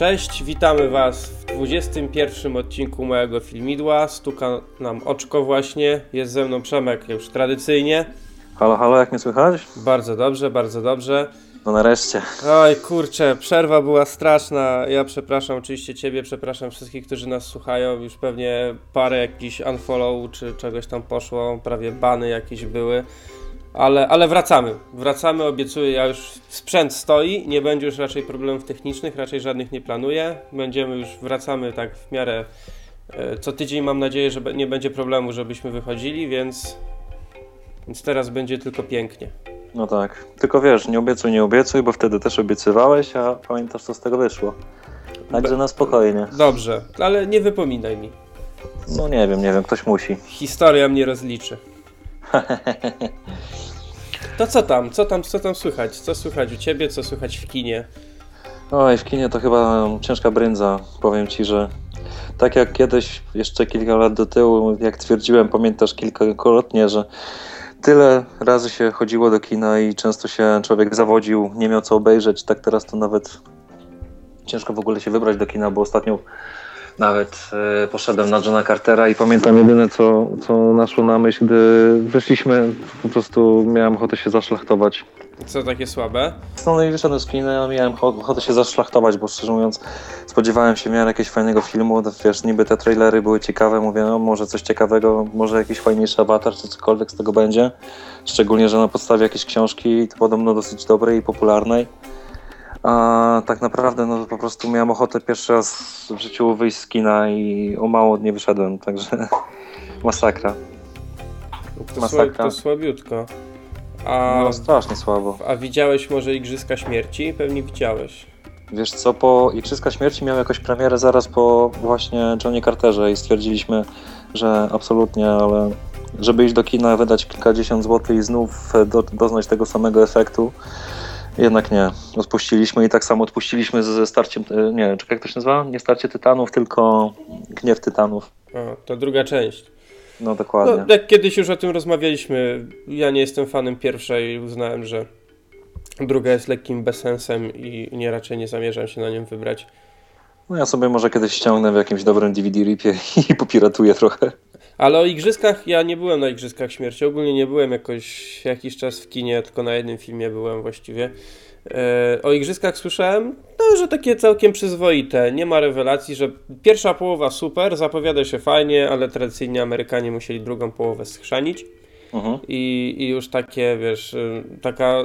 Cześć, witamy Was w 21 odcinku mojego filmidła. Stuka nam oczko właśnie. Jest ze mną Przemek już tradycyjnie. Halo, halo, jak mnie słychać? Bardzo dobrze, bardzo dobrze. No nareszcie. Oj, kurczę, przerwa była straszna. Ja przepraszam oczywiście Ciebie, przepraszam wszystkich, którzy nas słuchają. Już pewnie parę jakichś unfollow czy czegoś tam poszło, prawie bany jakieś były. Ale, ale wracamy. Wracamy, obiecuję. Ja już sprzęt stoi, nie będzie już raczej problemów technicznych, raczej żadnych nie planuję. Będziemy już, wracamy tak w miarę e, co tydzień. Mam nadzieję, że nie będzie problemu, żebyśmy wychodzili, więc, więc teraz będzie tylko pięknie. No tak. Tylko wiesz, nie obiecuj, nie obiecuj, bo wtedy też obiecywałeś, a pamiętasz, co z tego wyszło. Także na spokojnie. Dobrze, ale nie wypominaj mi. No nie wiem, nie wiem, ktoś musi. Historia mnie rozliczy. To co tam? Co tam, co tam słychać? Co słychać u ciebie? Co słychać w kinie? Oj, w kinie to chyba ciężka brędza. Powiem ci, że tak jak kiedyś, jeszcze kilka lat do tyłu, jak twierdziłem, pamiętasz kilkakrotnie, że tyle razy się chodziło do kina i często się człowiek zawodził, nie miał co obejrzeć, tak teraz to nawet ciężko w ogóle się wybrać do kina, bo ostatnio nawet e, poszedłem na Johna Cartera i pamiętam jedyne, co, co naszło na myśl, gdy wyszliśmy, po prostu miałem ochotę się zaszlachtować. Co takie słabe? No i wyszedłem z kina, miałem ochotę się zaszlachtować, bo szczerze mówiąc spodziewałem się miałem jakiegoś fajnego filmu, wiesz, niby te trailery były ciekawe, mówię, no może coś ciekawego, może jakiś fajniejszy awatar, czy cokolwiek z tego będzie. Szczególnie, że na podstawie jakiejś książki, to podobno dosyć dobrej i popularnej. A tak naprawdę no po prostu miałem ochotę pierwszy raz w życiu wyjść z kina i o mało nie wyszedłem, także masakra. To, masakra. to słabiutko. A, no strasznie słabo. A widziałeś może Igrzyska Śmierci? Pewnie widziałeś. Wiesz co, po Igrzyska Śmierci miał jakąś premierę zaraz po właśnie Johnie Carterze i stwierdziliśmy, że absolutnie, ale żeby iść do kina, wydać kilkadziesiąt złotych i znów do, doznać tego samego efektu, jednak nie. Odpuściliśmy i tak samo odpuściliśmy ze starciem, e, nie czy jak to się nazywa? Nie starcie tytanów, tylko gniew tytanów. O, to druga część. No dokładnie. No, jak kiedyś już o tym rozmawialiśmy, ja nie jestem fanem pierwszej i uznałem, że druga jest lekkim bezsensem i nie raczej nie zamierzam się na nią wybrać. No ja sobie może kiedyś ściągnę w jakimś dobrym DVD-ripie i popiratuję trochę. Ale o igrzyskach, ja nie byłem na Igrzyskach Śmierci. Ogólnie nie byłem jakoś jakiś czas w kinie, tylko na jednym filmie byłem właściwie. E, o Igrzyskach słyszałem, no, że takie całkiem przyzwoite. Nie ma rewelacji, że pierwsza połowa super, zapowiada się fajnie, ale tradycyjnie Amerykanie musieli drugą połowę schrzanić. Mhm. I, I już takie, wiesz, y, taka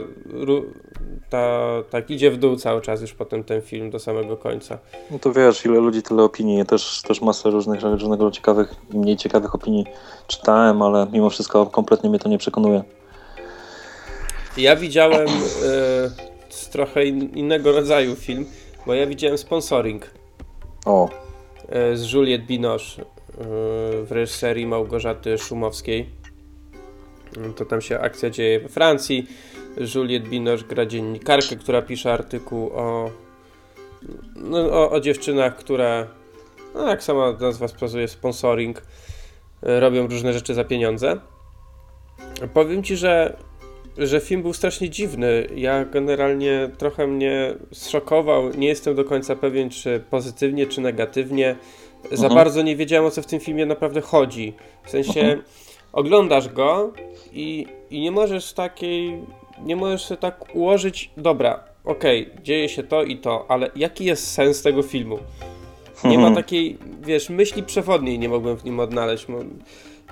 ta, tak idzie w dół cały czas już potem ten film do samego końca. No to wiesz, ile ludzi, tyle opinii. też, też masę różnych, różnego ciekawych i mniej ciekawych opinii czytałem, ale mimo wszystko kompletnie mnie to nie przekonuje. Ja widziałem z trochę in, innego rodzaju film, bo ja widziałem sponsoring. O. E, z Juliette Binoche e, w reżyserii Małgorzaty Szumowskiej. To tam się akcja dzieje we Francji Juliette Binoche gra dziennikarkę, która pisze artykuł o, no, o, o dziewczynach, które, no, jak sama nazwa wskazuje, sponsoring, e, robią różne rzeczy za pieniądze. Powiem Ci, że, że film był strasznie dziwny. Ja generalnie trochę mnie zszokował. Nie jestem do końca pewien, czy pozytywnie, czy negatywnie. Za mhm. bardzo nie wiedziałem, o co w tym filmie naprawdę chodzi. W sensie, mhm. Oglądasz go i, i nie możesz takiej nie możesz sobie tak ułożyć, dobra, okej, okay, dzieje się to i to, ale jaki jest sens tego filmu? Nie ma mhm. takiej, wiesz, myśli przewodniej nie mogłem w nim odnaleźć.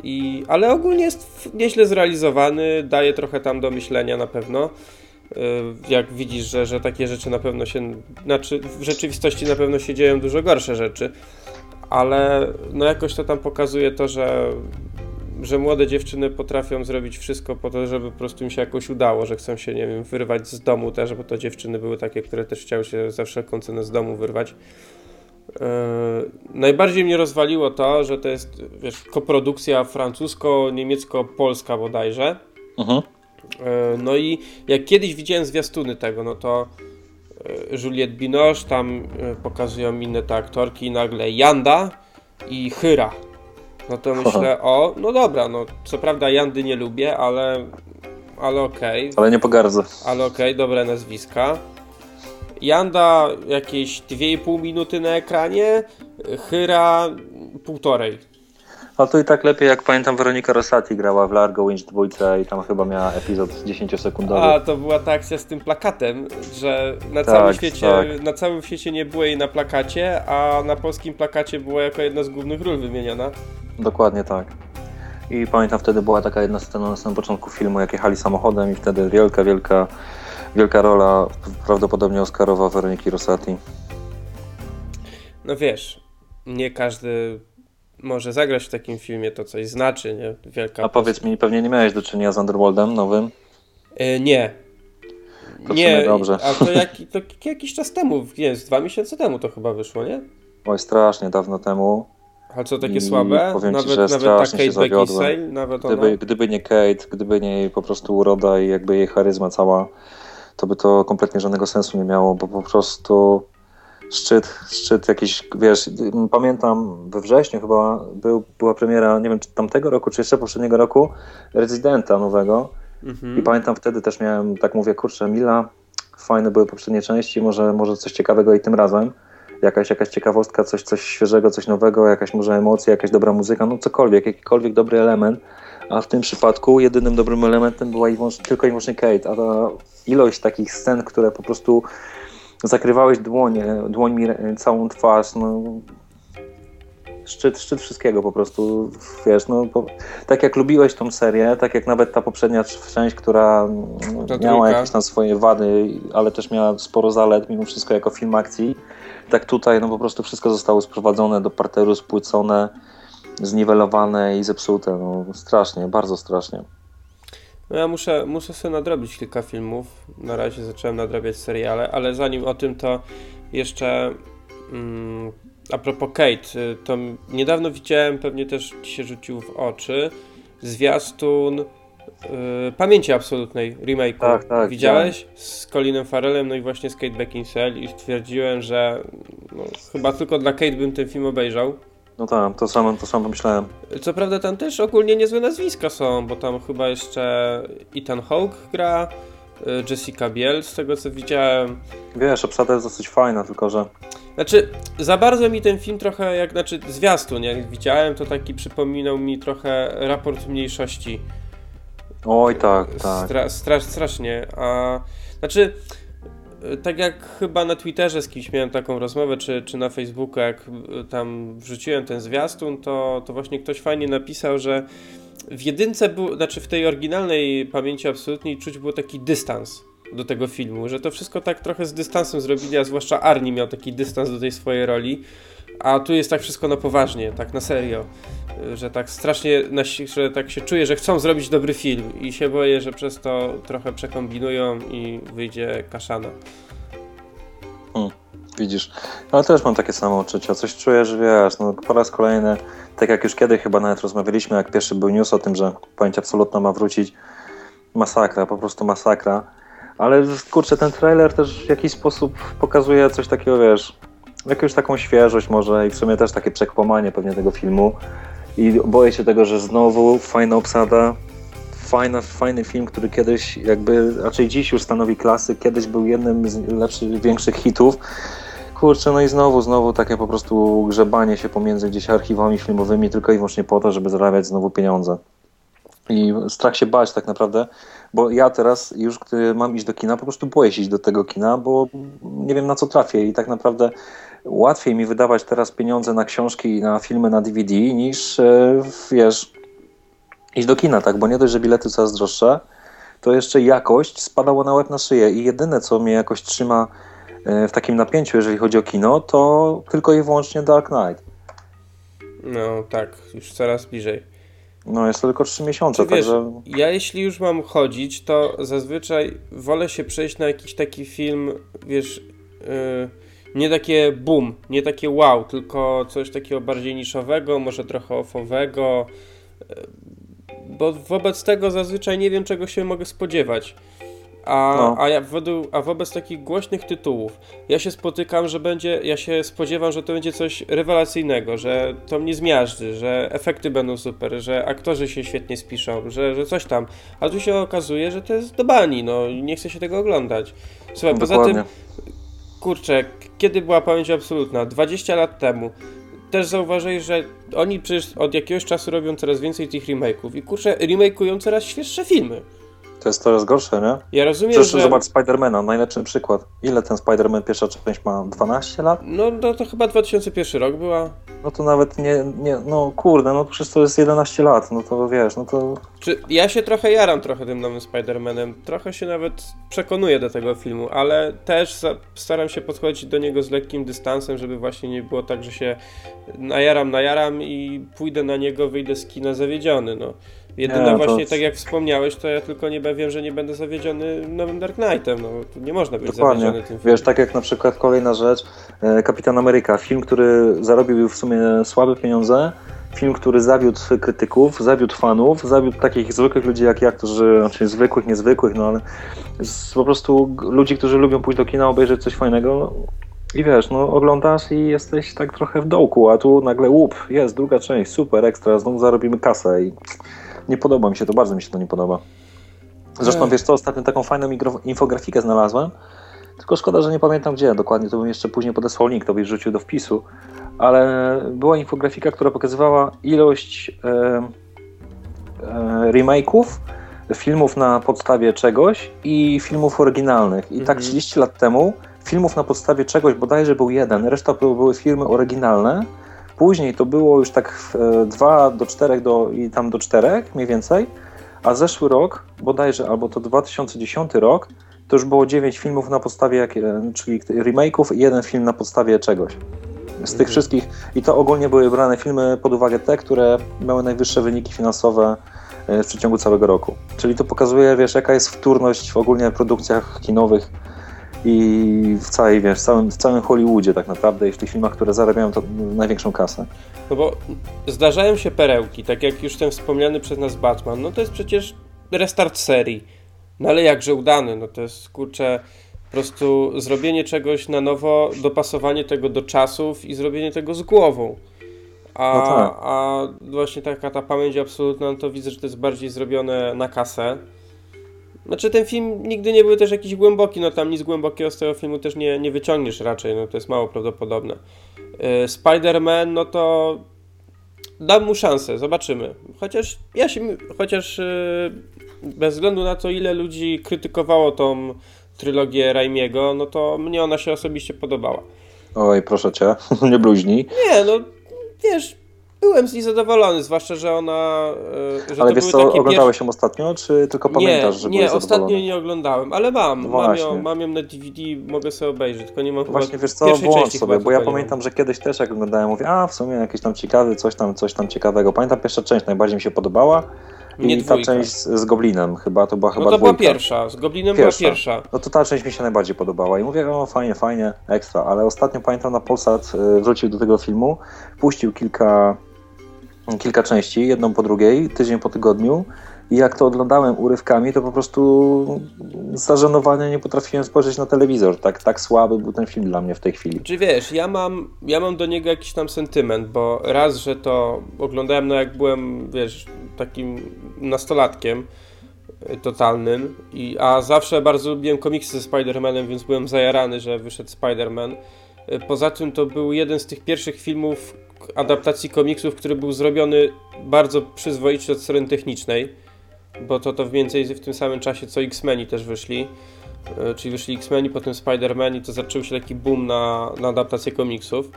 I, ale ogólnie jest nieźle zrealizowany, daje trochę tam do myślenia na pewno. Y, jak widzisz, że, że takie rzeczy na pewno się, znaczy w rzeczywistości na pewno się dzieją dużo gorsze rzeczy, ale no jakoś to tam pokazuje to, że że młode dziewczyny potrafią zrobić wszystko po to, żeby po prostu im się jakoś udało, że chcą się, nie wiem, wyrwać z domu też, bo to dziewczyny były takie, które też chciały się za wszelką cenę z domu wyrwać. Yy, najbardziej mnie rozwaliło to, że to jest, wiesz, koprodukcja francusko-niemiecko-polska bodajże. Yy, no i jak kiedyś widziałem zwiastuny tego, no to yy, Juliette Binoche, tam pokazują inne te aktorki, nagle Janda i Hyra no to myślę, o, no dobra, no co prawda Jandy nie lubię, ale, ale okej. Okay. Ale nie pogardzę. Ale okej, okay, dobre nazwiska. Janda jakieś 2,5 minuty na ekranie, Hyra półtorej. A to i tak lepiej, jak pamiętam, Weronika Rosati grała w Largo Winch 2 i tam chyba miała epizod 10-sekundowy. A, to była ta akcja z tym plakatem, że na tak, całym świecie tak. na całym świecie nie było jej na plakacie, a na polskim plakacie była jako jedna z głównych ról wymieniona. Dokładnie tak. I pamiętam wtedy była taka jedna scena na samym początku filmu, jak jechali samochodem i wtedy wielka, wielka, wielka rola, prawdopodobnie Oscarowa Weroniki Rosati. No wiesz, nie każdy może zagrać w takim filmie, to coś znaczy, nie? Wielka A powiedz mi, pewnie nie miałeś do czynienia z Underworldem nowym? E, nie. To nie, dobrze. A to, jak, to jakiś czas temu, nie, z dwa miesiące temu to chyba wyszło, nie? Oj, strasznie dawno temu. A co takie I słabe? Powiem nawet, ci, że nawet ta Kate się Beckinsale, nawet gdyby, gdyby nie Kate, gdyby nie jej po prostu uroda i jakby jej charyzma cała, to by to kompletnie żadnego sensu nie miało, bo po prostu szczyt, szczyt jakiś, wiesz, pamiętam we wrześniu chyba był, była premiera, nie wiem czy tamtego roku, czy jeszcze poprzedniego roku, Rezydenta nowego. Mhm. i pamiętam wtedy też miałem, tak mówię, kurczę, Mila, fajne były poprzednie części, może, może coś ciekawego i tym razem, jakaś, jakaś ciekawostka, coś, coś świeżego, coś nowego, jakaś może emocja, jakaś dobra muzyka, no cokolwiek, jakikolwiek dobry element, a w tym przypadku jedynym dobrym elementem była i tylko i wyłącznie Kate, a ta ilość takich scen, które po prostu zakrywałeś dłonie, dłońmi całą twarz, no szczyt, szczyt wszystkiego po prostu, wiesz, no po, tak jak lubiłeś tą serię, tak jak nawet ta poprzednia część, która ta miała jakieś tam swoje wady, ale też miała sporo zalet mimo wszystko jako film akcji, tak tutaj no po prostu wszystko zostało sprowadzone do parteru, spłycone, zniwelowane i zepsute, no strasznie, bardzo strasznie. No ja muszę, muszę sobie nadrobić kilka filmów. Na razie zacząłem nadrabiać seriale, ale zanim o tym to jeszcze mm, a propos Kate, y, to niedawno widziałem, pewnie też ci się rzucił w oczy, zwiastun y, Pamięci Absolutnej remake'u. Tak, tak. Widziałeś? Tak. Z Colinem Farrellem, no i właśnie z Kate Beckinsale i stwierdziłem, że no, chyba tylko dla Kate bym ten film obejrzał. No tak, to samo, to samo myślałem. Co prawda tam też ogólnie niezłe nazwiska są, bo tam chyba jeszcze Ethan Hawke gra, y, Jessica Biel, z tego co widziałem. Wiesz, obsada jest dosyć fajna, tylko że... Znaczy, za bardzo mi ten film trochę, jak znaczy zwiastun, jak widziałem, to taki przypominał mi trochę raport mniejszości. Oj, tak, tak. Stra, stra, strasznie, a... Znaczy, tak jak chyba na Twitterze z kimś miałem taką rozmowę, czy, czy na Facebooku, jak tam wrzuciłem ten zwiastun, to, to właśnie ktoś fajnie napisał, że w jedynce był, znaczy w tej oryginalnej pamięci absolutnej czuć było taki dystans do tego filmu, że to wszystko tak trochę z dystansem zrobili, a zwłaszcza Arni miał taki dystans do tej swojej roli, a tu jest tak wszystko na poważnie, tak na serio, że tak strasznie, że tak się czuję, że chcą zrobić dobry film i się boję, że przez to trochę przekombinują i wyjdzie kaszana. Hmm, widzisz, ale też mam takie samo uczucia, coś czuję, że wiesz, no po raz kolejny, tak jak już kiedyś chyba nawet rozmawialiśmy, jak pierwszy był news o tym, że pojęcie absolutna ma wrócić, masakra, po prostu masakra, ale kurczę, ten trailer też w jakiś sposób pokazuje coś takiego, wiesz, jakąś taką świeżość może i w sumie też takie przekłamanie pewnie tego filmu. I boję się tego, że znowu fajna obsada, fajna, fajny film, który kiedyś jakby, raczej dziś już stanowi klasy, kiedyś był jednym z lepszych, większych hitów. Kurczę, no i znowu, znowu takie po prostu grzebanie się pomiędzy gdzieś archiwami filmowymi tylko i wyłącznie po to, żeby zarabiać znowu pieniądze. I strach się bać tak naprawdę, bo ja teraz już, gdy mam iść do kina, po prostu boję się iść do tego kina, bo nie wiem na co trafię i tak naprawdę łatwiej mi wydawać teraz pieniądze na książki i na filmy na DVD niż, e, wiesz, iść do kina, tak? Bo nie dość, że bilety coraz droższe, to jeszcze jakość spadała na łeb na szyję i jedyne, co mnie jakoś trzyma e, w takim napięciu, jeżeli chodzi o kino, to tylko i wyłącznie Dark Knight. No tak, już coraz bliżej. No jest to tylko 3 miesiące, wiesz, także... Ja jeśli już mam chodzić, to zazwyczaj wolę się przejść na jakiś taki film, wiesz... Yy nie takie boom, nie takie wow, tylko coś takiego bardziej niszowego, może trochę ofowego, e, bo wobec tego zazwyczaj nie wiem, czego się mogę spodziewać. A, no. a, ja według, a wobec takich głośnych tytułów ja się spotykam, że będzie, ja się spodziewam, że to będzie coś rewelacyjnego, że to mnie zmiażdży, że efekty będą super, że aktorzy się świetnie spiszą, że, że coś tam. A tu się okazuje, że to jest do bani, no nie chce się tego oglądać. Słuchaj, poza tym kurczę, kiedy była pamięć absolutna? 20 lat temu. Też zauważyli, że oni przecież od jakiegoś czasu robią coraz więcej tych remake'ów i kurczę, remake'ują coraz świeższe filmy. To jest coraz gorsze, nie? Ja rozumiem, Przecież że... zobacz Spidermana, najlepszy przykład. Ile ten Spider-Man pierwsza część ma? 12 lat? No, no to chyba 2001 rok była. No to nawet nie, nie, no kurde, no przecież to jest 11 lat, no to wiesz, no to... Czy ja się trochę jaram trochę tym nowym Spider-Manem, trochę się nawet przekonuję do tego filmu, ale też staram się podchodzić do niego z lekkim dystansem, żeby właśnie nie było tak, że się najaram, najaram i pójdę na niego, wyjdę z kina zawiedziony, no. Jedyne Nie, to- właśnie, tak jak wspomniałeś, to ja tylko nie wiem, że nie będę zawiedziony nowym Dark Knightem, no tu nie można być Dokładnie. zawiedziony tym filmem. Wiesz, tak jak na przykład kolejna rzecz, e, Kapitan Ameryka, film, który zarobił w sumie słabe pieniądze, film, który zawiódł krytyków, zawiódł fanów, zawiódł takich zwykłych ludzi jak ja, którzy, znaczy zwykłych, niezwykłych, no ale z, po prostu ludzi, którzy lubią pójść do kina, obejrzeć coś fajnego i wiesz, no oglądasz i jesteś tak trochę w dołku, a tu nagle łup, jest druga część, super, ekstra, znowu zarobimy kasę i nie podoba mi się to, bardzo mi się to nie podoba. Zresztą wiesz co, ostatnio taką fajną infografikę znalazłem, tylko szkoda, że nie pamiętam gdzie dokładnie, to bym jeszcze później podesłał link, to byś rzucił do wpisu, ale była infografika, która pokazywała ilość e, e, remake'ów, filmów na podstawie czegoś i filmów oryginalnych. I tak Mhm. 30 lat temu filmów na podstawie czegoś bodajże był jeden, reszta to były filmy oryginalne. Później to było już tak 2 do 4 do, i tam do 4 mniej więcej, a zeszły rok, bodajże albo to 2010 rok, to już było 9 filmów na podstawie, e, czyli remake'ów i jeden film na podstawie czegoś. Z tych Mhm. wszystkich, i to ogólnie były brane filmy pod uwagę te, które miały najwyższe wyniki finansowe e, w przeciągu całego roku. Czyli to pokazuje, wiesz, jaka jest wtórność w ogólnie produkcjach kinowych i w całej, wiesz, w całym, w całym Hollywoodzie tak naprawdę i w tych filmach, które zarabiają to największą kasę. No bo zdarzają się perełki, tak jak już ten wspomniany przez nas Batman, no to jest przecież restart serii. No ale jakże udany, no to jest kurczę po prostu zrobienie czegoś na nowo, dopasowanie tego do czasów i zrobienie tego z głową. A, No tak. a właśnie taka ta pamięć absolutna, no to widzę, że to jest bardziej zrobione na kasę. Znaczy ten film nigdy nie był też jakiś głęboki, no tam nic głębokiego z tego filmu też nie, nie wyciągniesz raczej, no to jest mało prawdopodobne. Y, Spider-Man, no to dam mu szansę, zobaczymy. Chociaż ja się, chociaż y, bez względu na to, ile ludzi krytykowało tą trylogię Raimiego, no to mnie ona się osobiście podobała. Oj, proszę cię, nie bluźnij. Nie, no wiesz, byłem z niej zadowolony, zwłaszcza, że ona. y, Że Ale to wiesz co, oglądałeś ją ostatnio, czy tylko pamiętasz, nie, że nie, byłeś ostatnio zadowolony? nie oglądałem, ale mam. No mam, ją, mam ją na DVD, mogę sobie obejrzeć, tylko nie mam Właśnie wiesz co, włącz sobie, bo ja pamiętam, że kiedyś też jak oglądałem, mówię, a w sumie jakiś tam ciekawy, coś tam, coś tam ciekawego. Pamiętam pierwsza część najbardziej mi się podobała Mnie i ta dwójka. część z, Goblinem chyba, to była No chyba to była dwójka. pierwsza, z Goblinem Pierwsza. była pierwsza. No to ta część mi się najbardziej podobała i mówię, o fajnie, fajnie, ekstra, ale ostatnio pamiętam na Polsat y, wrócił do tego filmu, puścił kilka, kilka części, jedną po drugiej, tydzień po tygodniu i jak to oglądałem urywkami, to po prostu z nie potrafiłem spojrzeć na telewizor, tak, tak słaby był ten film dla mnie w tej chwili. Czy wiesz, ja mam, ja mam do niego jakiś tam sentyment, bo raz, że to oglądałem, no jak byłem, wiesz, takim nastolatkiem y, totalnym, i, a zawsze bardzo lubiłem komiksy ze Spider-Manem, więc byłem zajarany, że wyszedł Spider-Man. Y, Poza tym to był jeden z tych pierwszych filmów adaptacji komiksów, który był zrobiony bardzo przyzwoicie od strony technicznej, bo to to mniej więcej w tym samym czasie co X-Meni też wyszli. E, Czyli wyszli X-Meni, potem Spider-Man i to zaczął się taki boom na, na adaptację komiksów.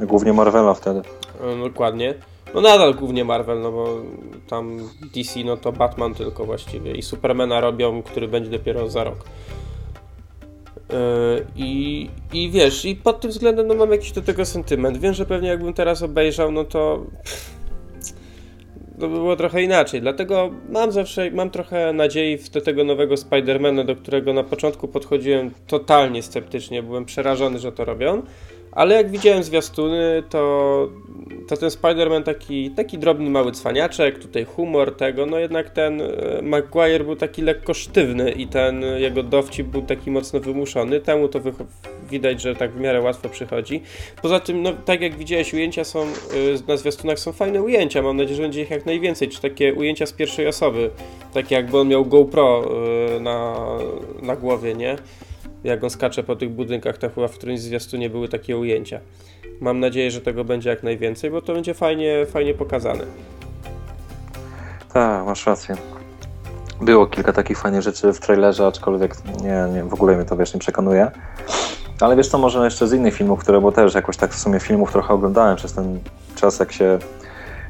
Głównie Marvela wtedy. E, no, Dokładnie. No nadal głównie Marvel, no bo tam DC no to Batman tylko właściwie i Supermana robią, który będzie dopiero za rok. E, I, I wiesz, i pod tym względem no mam jakiś do tego sentyment. Wiem, że pewnie jakbym teraz obejrzał, no to to by było trochę inaczej. Dlatego mam zawsze, mam trochę nadziei w do tego nowego Spidermana, do którego na początku podchodziłem totalnie sceptycznie, byłem przerażony, że to robią. Ale jak widziałem zwiastuny, to, to ten Spider-Man taki, taki drobny mały cwaniaczek, tutaj humor tego, no jednak ten e, Maguire był taki lekko sztywny i ten jego dowcip był taki mocno wymuszony. Temu to widać, że tak w miarę łatwo przychodzi. Poza tym, no tak jak widziałeś, ujęcia są, y, na zwiastunach są fajne ujęcia, mam nadzieję, że będzie ich jak najwięcej, czy takie ujęcia z pierwszej osoby, takie jakby on miał GoPro y, na, na głowie, nie? Jak on skacze po tych budynkach, to chyba w którymś zwiastunie były takie ujęcia. Mam nadzieję, że tego będzie jak najwięcej, bo to będzie fajnie, fajnie pokazane. Tak, masz rację. Było kilka takich fajnych rzeczy w trailerze, aczkolwiek nie, nie, w ogóle mnie to wiesz, nie przekonuje. Ale wiesz co, może jeszcze z innych filmów, które, bo też jakoś tak w sumie filmów trochę oglądałem przez ten czas, jak się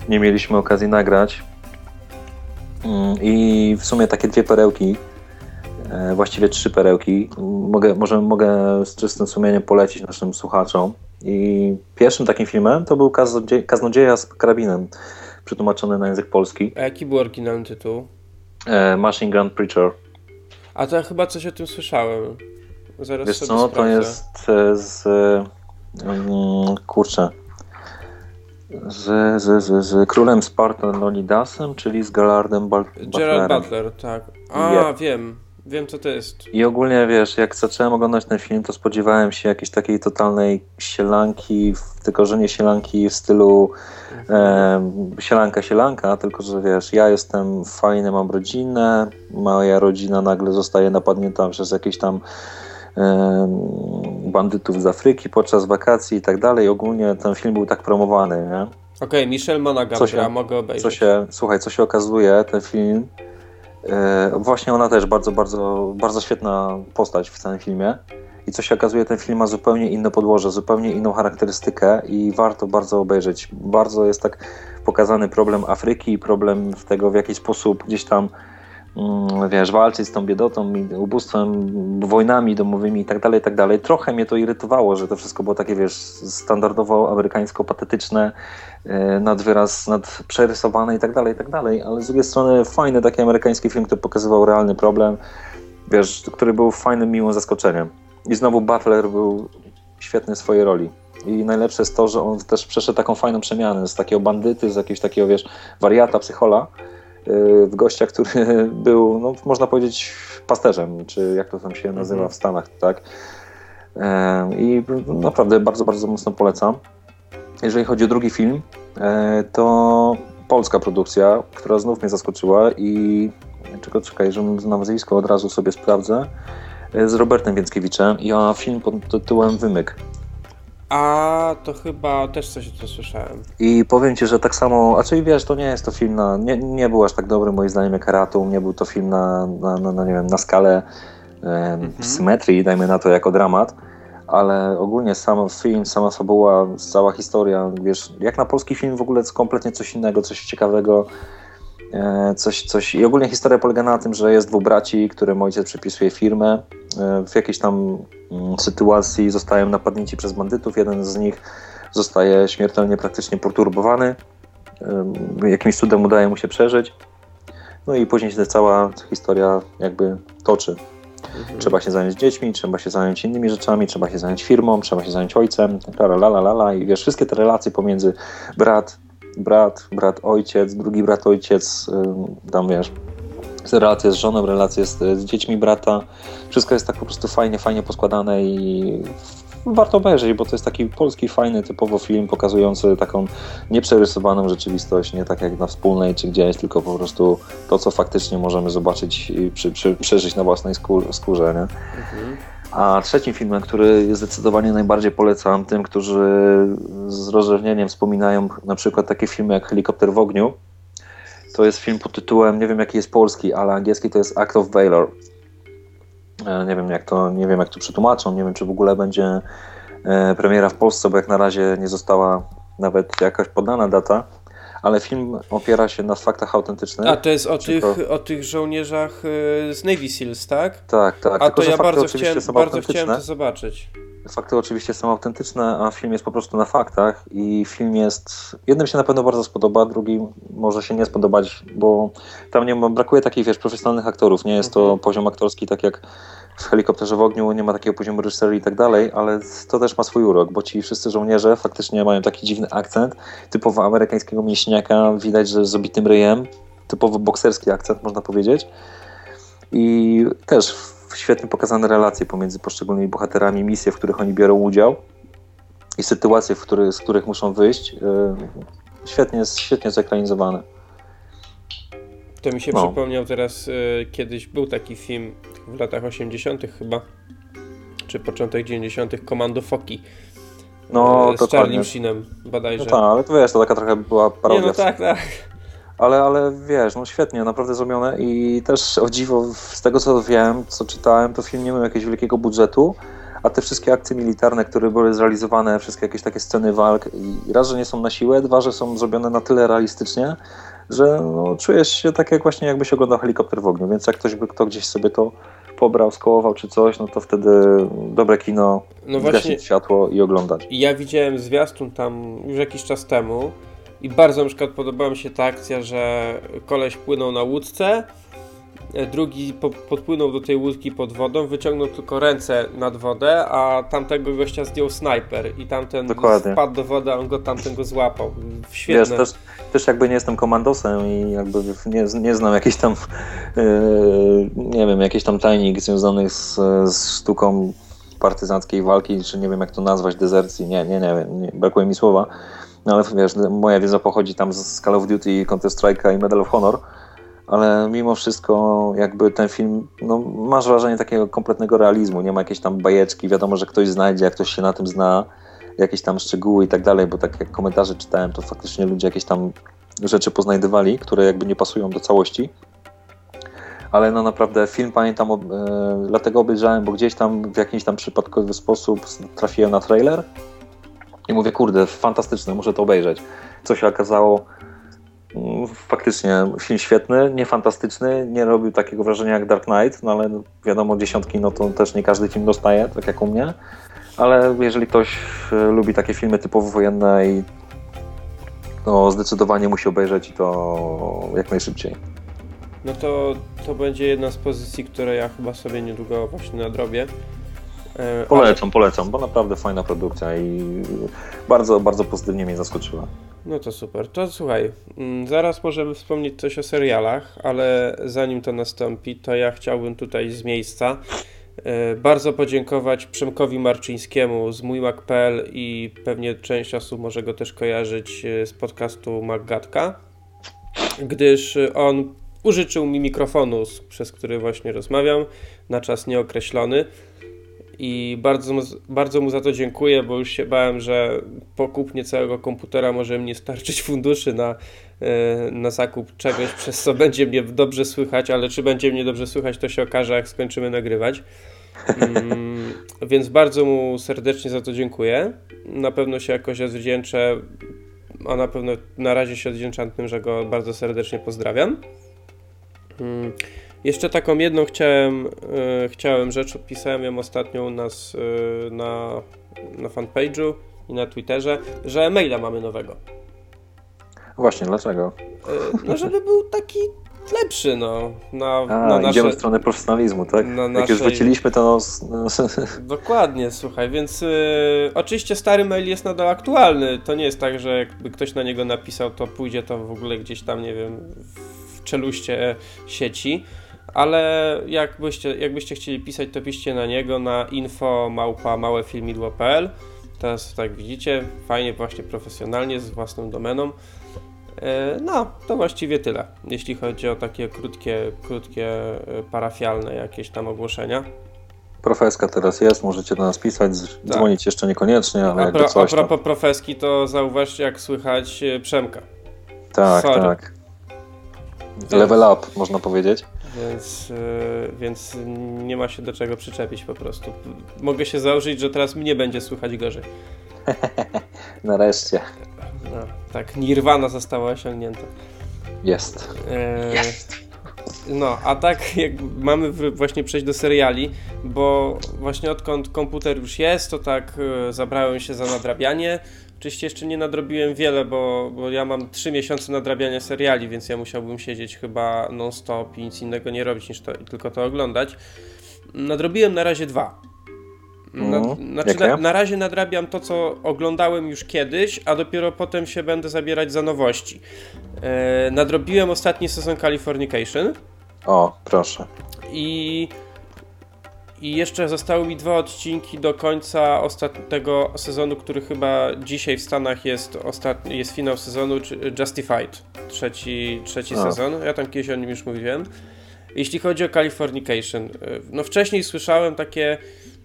nie mieliśmy okazji nagrać. Mm, I w sumie takie dwie perełki, właściwie trzy perełki, mogę, może mogę z czystym sumieniem polecić naszym słuchaczom. I pierwszym takim filmem to był Kaznodzieja z karabinem, przetłumaczony na język polski. A jaki był oryginalny tytuł? E, Machine Gun Preacher. A to ja chyba coś o tym słyszałem. Zaraz Wiesz co, to sprawdzę. jest e, z... mm, kurczę. Z, z, z, z królem Spartan Leonidasem, czyli z Galardem Bal- Gerald Butlerem. Butler, tak. A, Yep. wiem. Wiem, co to jest. I ogólnie wiesz, jak zacząłem oglądać ten film, to spodziewałem się jakiejś takiej totalnej sielanki, tylko że nie sielanki w stylu e, sielanka, sielanka, tylko że wiesz, ja jestem fajny, mam rodzinę, moja rodzina nagle zostaje napadnięta przez jakieś tam bandytów z Afryki podczas wakacji i tak dalej. Ogólnie ten film był tak promowany, nie? Okej, Michel Monaghan, Co się- ja mogę obejrzeć. Co się, słuchaj, co się okazuje, ten film, właśnie ona też bardzo, bardzo, bardzo świetna postać w całym filmie. I co się okazuje, ten film ma zupełnie inne podłoże, zupełnie inną charakterystykę i warto bardzo obejrzeć. Bardzo jest tak pokazany problem Afryki, problem tego, w jaki sposób gdzieś tam wiesz, walczyć z tą biedotą, ubóstwem, wojnami domowymi i tak dalej, tak dalej. Trochę mnie to irytowało, że to wszystko było takie, wiesz, standardowo amerykańsko-patetyczne, e, nad wyraz, nad przerysowane i tak dalej, i tak dalej, ale z drugiej strony fajny taki amerykański film, który pokazywał realny problem, wiesz, który był fajnym, miłym zaskoczeniem. I znowu Butler był świetny w swojej roli. I najlepsze jest to, że on też przeszedł taką fajną przemianę z takiego bandyty, z jakiegoś takiego, wiesz, wariata, psychola, w gościa, który był, no, można powiedzieć, pasterzem, czy jak to tam się nazywa Mhm. w Stanach, tak? I naprawdę bardzo, bardzo mocno polecam. Jeżeli chodzi o drugi film, yy, to polska produkcja, która znów mnie zaskoczyła i czekaj, czekaj, żebym nazwisko od razu sobie sprawdzę, yy, z Robertem Więckiewiczem i a film pod tytułem Wymyk. A, to chyba też coś o tym słyszałem. I powiem ci, że tak samo, a czyli wiesz, to nie jest to film na, nie, nie był aż tak dobry moim zdaniem jak Aratum, nie był to film na, na, na, na nie wiem, na skalę em, symetrii, dajmy na to jako dramat, ale ogólnie sam film, sama fabuła, cała historia, wiesz, jak na polski film w ogóle kompletnie coś innego, coś ciekawego, e, coś, coś i ogólnie historia polega na tym, że jest dwóch braci, którym ojciec przypisuje firmę, e, w jakiejś tam mm, sytuacji zostają napadnięci przez bandytów, jeden z nich zostaje śmiertelnie praktycznie perturbowany. Ym, Jakimś cudem udaje mu się przeżyć. No i później się cała historia jakby toczy. Mhm. Trzeba się zająć dziećmi, trzeba się zająć innymi rzeczami, trzeba się zająć firmą, trzeba się zająć ojcem, la i wiesz, wszystkie te relacje pomiędzy brat, brat, brat, ojciec, drugi brat, ojciec, tam wiesz, relacje z żoną, relacje z, z dziećmi brata, wszystko jest tak po prostu fajnie, fajnie poskładane i warto obejrzeć, bo to jest taki polski, fajny, typowo film pokazujący taką nieprzerysowaną rzeczywistość, nie tak jak na wspólnej czy gdzieś, tylko po prostu to, co faktycznie możemy zobaczyć i przy, przy, przeżyć na własnej skór, skórze. Nie? Mhm. A trzecim filmem, który zdecydowanie najbardziej polecam tym, którzy z rozrzewnieniem wspominają na przykład takie filmy jak Helikopter w ogniu, to jest film pod tytułem, nie wiem jaki jest polski, ale angielski to jest Act of Valor. E, Nie wiem jak to, nie wiem jak to przetłumaczą, nie wiem czy w ogóle będzie e, premiera w Polsce, bo jak na razie nie została nawet jakaś podana data, ale film opiera się na faktach autentycznych. A to jest o tych, o tych żołnierzach y, z Navy Seals, tak? Tak, tak. A tylko, to ja bardzo chciałem, bardzo chciałem to zobaczyć. Fakty oczywiście są autentyczne, a film jest po prostu na faktach i film jest, jednym się na pewno bardzo spodoba, drugim może się nie spodobać, bo tam nie ma, brakuje takich, wiesz, profesjonalnych aktorów, nie jest to Mhm. poziom aktorski tak jak w Helikopterze w ogniu, nie ma takiego poziomu reżyserii i tak dalej, ale to też ma swój urok, bo ci wszyscy żołnierze faktycznie mają taki dziwny akcent, typowo amerykańskiego mięśniaka, widać, że z obitym ryjem, typowo bokserski akcent, można powiedzieć. I też świetnie pokazane relacje pomiędzy poszczególnymi bohaterami, misje, w których oni biorą udział i sytuacje, w których, z których muszą wyjść. Yy, Świetnie świetnie zekranizowane. To mi się No. przypomniał teraz, y, kiedyś był taki film w latach 80. chyba. czy początek 90. Komando Foki. No, e, z Charlie Sheenem bodajże. No tak, ale to wiesz, to taka trochę była parodia. Nie, no tak, tak. Ale, ale wiesz, no świetnie, naprawdę zrobione i też o dziwo, z tego co wiem, co czytałem, to film nie miał jakiegoś wielkiego budżetu, a te wszystkie akcje militarne, które były zrealizowane, wszystkie jakieś takie sceny walk, i raz, że nie są na siłę, dwa, że są zrobione na tyle realistycznie, że no, czujesz się tak jak właśnie jakbyś oglądał helikopter w ogniu, więc jak ktoś by kto gdzieś sobie to pobrał, skołował czy coś, no to wtedy dobre kino, no właśnie, światło i oglądać. Ja widziałem zwiastun tam już jakiś czas temu i bardzo na przykład podobała mi się ta akcja, że koleś płynął na łódce, E, drugi po, podpłynął do tej łódki pod wodą, wyciągnął tylko ręce nad wodę, a tamtego gościa zdjął snajper i tamten Dokładnie. wpadł do wody, a on go tamten go złapał. Świetne. Wiesz, też, też jakby nie jestem komandosem i jakby nie, nie znam jakiejś tam yy, nie wiem, jakiś tam tajnik związanych z, z sztuką partyzanckiej walki, czy nie wiem jak to nazwać, dezercji, nie, nie, nie nie, brakuje mi słowa. No ale wiesz, moja wiedza pochodzi tam z Call of Duty, Counter Strike'a i Medal of Honor ale mimo wszystko jakby ten film, no masz wrażenie takiego kompletnego realizmu, nie ma jakiejś tam bajeczki, wiadomo, że ktoś znajdzie, jak ktoś się na tym zna, jakieś tam szczegóły i tak dalej, bo tak jak komentarze czytałem, to faktycznie ludzie jakieś tam rzeczy poznajdywali, które jakby nie pasują do całości. Ale no naprawdę film pamiętam, e, dlatego obejrzałem, bo gdzieś tam w jakiś tam przypadkowy sposób trafiłem na trailer i mówię, kurde, fantastyczne, muszę to obejrzeć. Co się okazało, faktycznie film świetny, nie fantastyczny, nie robił takiego wrażenia jak Dark Knight, no ale wiadomo, dziesiątki, no to też nie każdy film dostaje, tak jak u mnie, ale jeżeli ktoś e, lubi takie filmy typowo wojenne i no zdecydowanie musi obejrzeć i to jak najszybciej. No to, to będzie jedna z pozycji, które ja chyba sobie niedługo właśnie nadrobię. E, polecam, ale... polecam, bo naprawdę fajna produkcja i bardzo, bardzo pozytywnie mnie zaskoczyła. No to super. To słuchaj, mm, zaraz możemy wspomnieć coś o serialach, ale zanim to nastąpi, to ja chciałbym tutaj z miejsca e, bardzo podziękować Przemkowi Marczyńskiemu z mójmak.pl i pewnie część osób może go też kojarzyć e, z podcastu Maggatka, gdyż on użyczył mi mikrofonu, przez który właśnie rozmawiam, na czas nieokreślony i bardzo, bardzo mu za to dziękuję, bo już się bałem, że po kupnie całego komputera może mnie starczyć funduszy na, e, na zakup czegoś, przez co będzie mnie dobrze słychać, ale czy będzie mnie dobrze słychać, to się okaże, jak skończymy nagrywać. Mm, więc bardzo mu serdecznie za to dziękuję. Na pewno się jakoś odwdzięczę, a na pewno na razie się odwdzięczam tym, że go bardzo serdecznie pozdrawiam. Mm. Jeszcze taką jedną chciałem, e, chciałem rzecz, pisałem ją ostatnio u nas e, na, na fanpage'u i na Twitterze, że maila mamy nowego. Właśnie, dlaczego? E, no, żeby był taki lepszy, no. Na, A, na nasze... idziemy w stronę profesjonalizmu, tak? Na naszej... Jak już wróciliśmy, to... No... Dokładnie, słuchaj, więc y, oczywiście stary mail jest nadal aktualny. To nie jest tak, że jakby ktoś na niego napisał, to pójdzie to w ogóle gdzieś tam, nie wiem, w czeluście sieci ale jakbyście, jakbyście chcieli pisać, to piszcie na niego na info małpa małefilmidło.pl Teraz tak widzicie, fajnie, właśnie profesjonalnie, z własną domeną. E, no, to właściwie tyle, jeśli chodzi o takie krótkie, krótkie e, parafialne jakieś tam ogłoszenia. Profeska teraz jest, możecie do nas pisać, tak. dzwonić jeszcze niekoniecznie, ale a, pro, coś A propos to... profeski, to zauważcie jak słychać e, Przemka. Tak, Sorry. tak. Level up, można powiedzieć. Więc, yy, więc nie ma się do czego przyczepić po prostu. Mogę się założyć, że teraz mnie będzie słychać gorzej. Nareszcie. No, tak, nirwana została osiągnięta. Jest. Yy, Jest. No, a tak jak mamy właśnie przejść do seriali, bo właśnie odkąd komputer już jest, to tak yy, zabrałem się za nadrabianie Oczywiście jeszcze nie nadrobiłem wiele, bo, bo ja mam 3 miesiące nadrabiania seriali, więc ja musiałbym siedzieć chyba non-stop i nic innego nie robić niż to, tylko to oglądać. Nadrobiłem na razie dwa. Na, mm, znaczy na, na, razie nadrabiam to, co oglądałem już kiedyś, a dopiero potem się będę zabierać za nowości. E, nadrobiłem ostatni sezon Californication. O, proszę. I i jeszcze zostały mi dwa odcinki do końca ostatniego sezonu, który chyba dzisiaj w Stanach jest, ostatni, jest finał sezonu, Justified, trzeci, trzeci sezon. Ja tam kiedyś o nim już mówiłem. Jeśli chodzi o Californication, no wcześniej słyszałem takie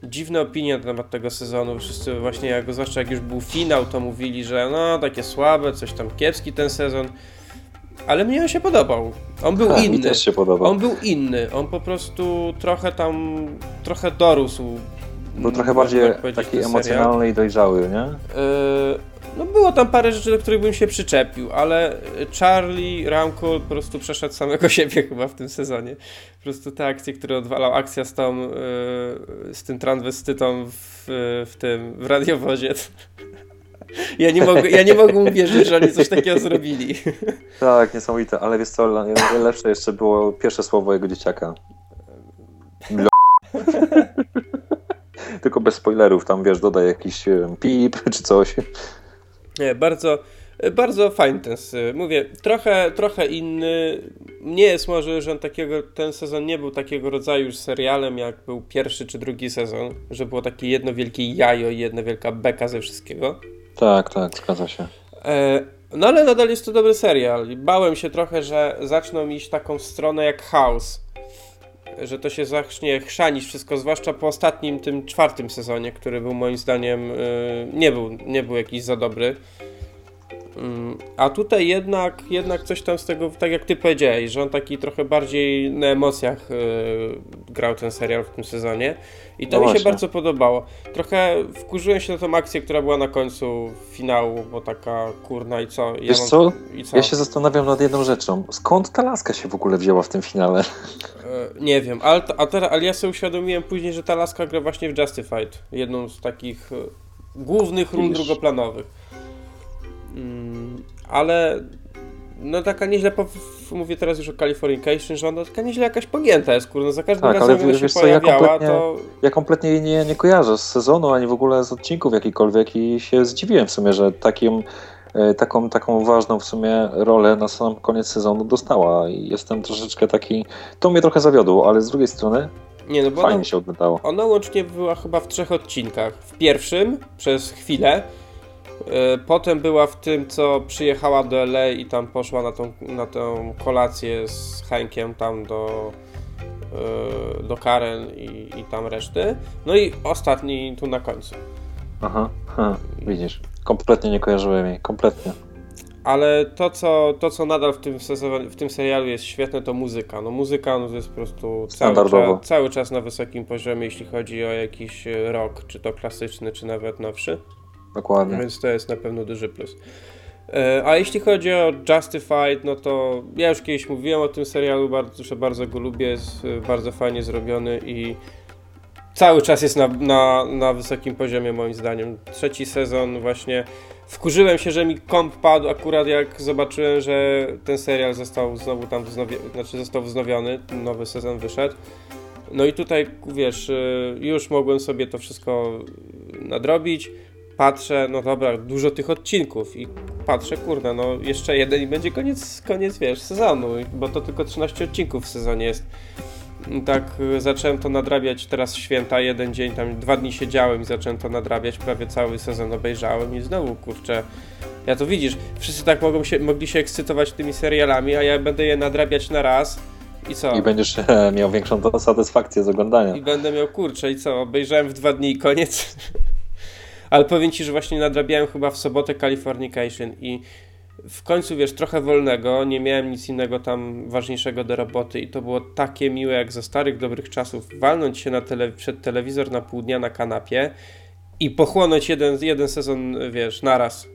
dziwne opinie na temat tego sezonu. Wszyscy właśnie, jak, zwłaszcza jak już był finał, to mówili, że no takie słabe, coś tam kiepski ten sezon. Ale mnie on się podobał. On był inny. Mi też się podobał. On był inny. On po prostu trochę tam, trochę dorósł. Był trochę bardziej tak taki emocjonalny i dojrzały, nie? Yy, No było tam parę rzeczy, do których bym się przyczepił, ale Charlie Ramkul po prostu przeszedł samego siebie chyba w tym sezonie. Po prostu te akcje, które odwalał, akcja z tą, yy, z tym transwestytą w, w tym, w radiowozie. Ja nie, mogę, ja nie mogę uwierzyć, że oni coś takiego zrobili. Tak, niesamowite, ale wiesz co, le- lepsze jeszcze było pierwsze słowo jego dzieciaka. Mlo. Tylko bez spoilerów, tam wiesz, dodaj jakiś e, pip czy coś. Nie, bardzo, bardzo fajny ten, mówię, trochę, trochę inny. Nie jest może, że on takiego, ten sezon nie był takiego rodzaju już serialem, jak był pierwszy czy drugi sezon, że było takie jedno wielkie jajo i jedna wielka beka ze wszystkiego. Tak, tak, zgadza się. E, no ale nadal jest to dobry serial bałem się trochę, że zaczną iść taką stronę jak House. Że to się zacznie chrzanić wszystko, zwłaszcza po ostatnim, tym czwartym sezonie, który był moim zdaniem y, nie był, nie był jakiś za dobry. Mm, A tutaj jednak, jednak coś tam z tego, tak jak ty powiedziałeś, że on taki trochę bardziej na emocjach y, grał ten serial w tym sezonie. I to No mi się właśnie. bardzo podobało. Trochę wkurzyłem się na tą akcję, która była na końcu finału, bo taka kurna i co? Ja Wiesz co? I co? Ja się zastanawiam nad jedną rzeczą. Skąd ta laska się w ogóle wzięła w tym finale? E, Nie wiem, ale, a teraz, ale ja sobie uświadomiłem później, że ta laska gra właśnie w Justified. Jedną z takich e, głównych ról drugoplanowych. Mm, ale no taka nieźle, po, mówię teraz już o Californication, że ona taka nieźle jakaś pogięta jest, kurde, za każdym Tak, razem ale ona wiesz się co, ja pojawiała, kompletnie- to Ja kompletnie jej nie, nie kojarzę z sezonu, ani w ogóle z odcinków jakikolwiek i się zdziwiłem w sumie, że takim, e, taką, taką ważną w sumie rolę na sam koniec sezonu dostała i jestem troszeczkę taki... To mnie trochę zawiodło, ale z drugiej strony nie no bo ona, fajnie się oglądało. ona łącznie była chyba w trzech odcinkach. W pierwszym przez chwilę, potem była w tym, co przyjechała do LA i tam poszła na tą, na tą kolację z Henkiem tam do, e, do Karen i, i tam reszty. No i ostatni tu na końcu. Aha, ha, widzisz. Kompletnie nie kojarzyłem jej, kompletnie. Ale to co, to, co nadal w tym, w tym serialu jest świetne, to muzyka. No muzyka no, to jest po prostu cały czas, cały czas na wysokim poziomie, jeśli chodzi o jakiś e, rock, czy to klasyczny, czy nawet nowszy. Dokładnie. Więc to jest na pewno duży plus. E, A jeśli chodzi o Justified, no to ja już kiedyś mówiłem o tym serialu, bardzo, że bardzo go lubię, jest e, bardzo fajnie zrobiony i cały czas jest na, na, na wysokim poziomie moim zdaniem. Trzeci sezon właśnie wkurzyłem się, że mi komp padł akurat jak zobaczyłem, że ten serial został znowu tam wznowiony, znaczy został wznowiony, nowy sezon wyszedł. No i tutaj, wiesz, y, już mogłem sobie to wszystko nadrobić. Patrzę, no dobra, dużo tych odcinków i patrzę, kurde, no jeszcze jeden i będzie koniec, koniec, wiesz, sezonu, bo to tylko 13 odcinków w sezonie jest. I Tak y, zacząłem to nadrabiać teraz święta, jeden dzień, tam dwa dni siedziałem i zacząłem to nadrabiać, prawie cały sezon obejrzałem i znowu, kurczę, ja to widzisz, wszyscy tak mogą się, mogli się ekscytować tymi serialami, a ja będę je nadrabiać na raz i co? I będziesz miał większą satysfakcję z oglądania. I będę miał kurczę i co? Obejrzałem w dwa dni i koniec. Ale powiem ci, że właśnie nadrabiałem chyba w sobotę Californication i w końcu wiesz, trochę wolnego, nie miałem nic innego tam ważniejszego do roboty i to było takie miłe jak ze starych dobrych czasów walnąć się na tele, przed telewizor na pół dnia na kanapie i pochłonąć jeden, jeden sezon, wiesz, naraz.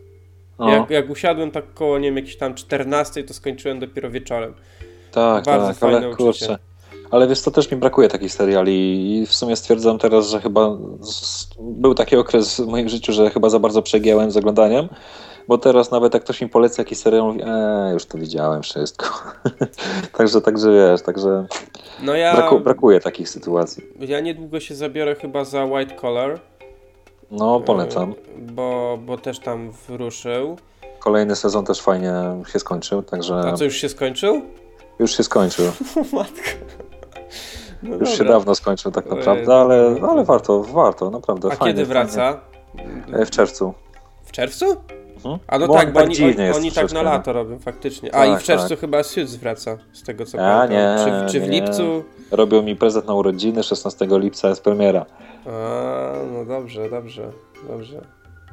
Jak, jak usiadłem tak koło, nie wiem, jakiejś tam 14, to skończyłem dopiero wieczorem. tak, bardzo tak, fajne ale uczucie. kurczę. Ale wiesz, to też mi brakuje takich seriali i w sumie stwierdzam teraz, że chyba był taki okres w moim życiu, że chyba za bardzo przegiąłem z oglądaniem, bo teraz nawet jak ktoś mi poleca jakiś serial, mówi, eee, już to widziałem wszystko. także, także wiesz, także No ja... braku, brakuje takich sytuacji. Ja niedługo się zabiorę chyba za White Collar. No, polecam. e, Bo, bo też tam wruszył. Kolejny sezon też fajnie się skończył, także A co już się skończył? już się skończył. Matko. No Już się dawno skończył tak Ojej, naprawdę, ale, ale warto, warto, naprawdę. A fajnie, kiedy wraca? Fajnie. E, W czerwcu. W czerwcu? Mhm. A no bo tak, bo tak oni, oni, oni tak na lato robią faktycznie. A tak, i w czerwcu tak. chyba Suits wraca, z tego co A, pamiętam. Nie, czy, czy w nie. lipcu? Robią mi prezent na urodziny, 16 lipca jest premiera. A, no dobrze, dobrze, dobrze.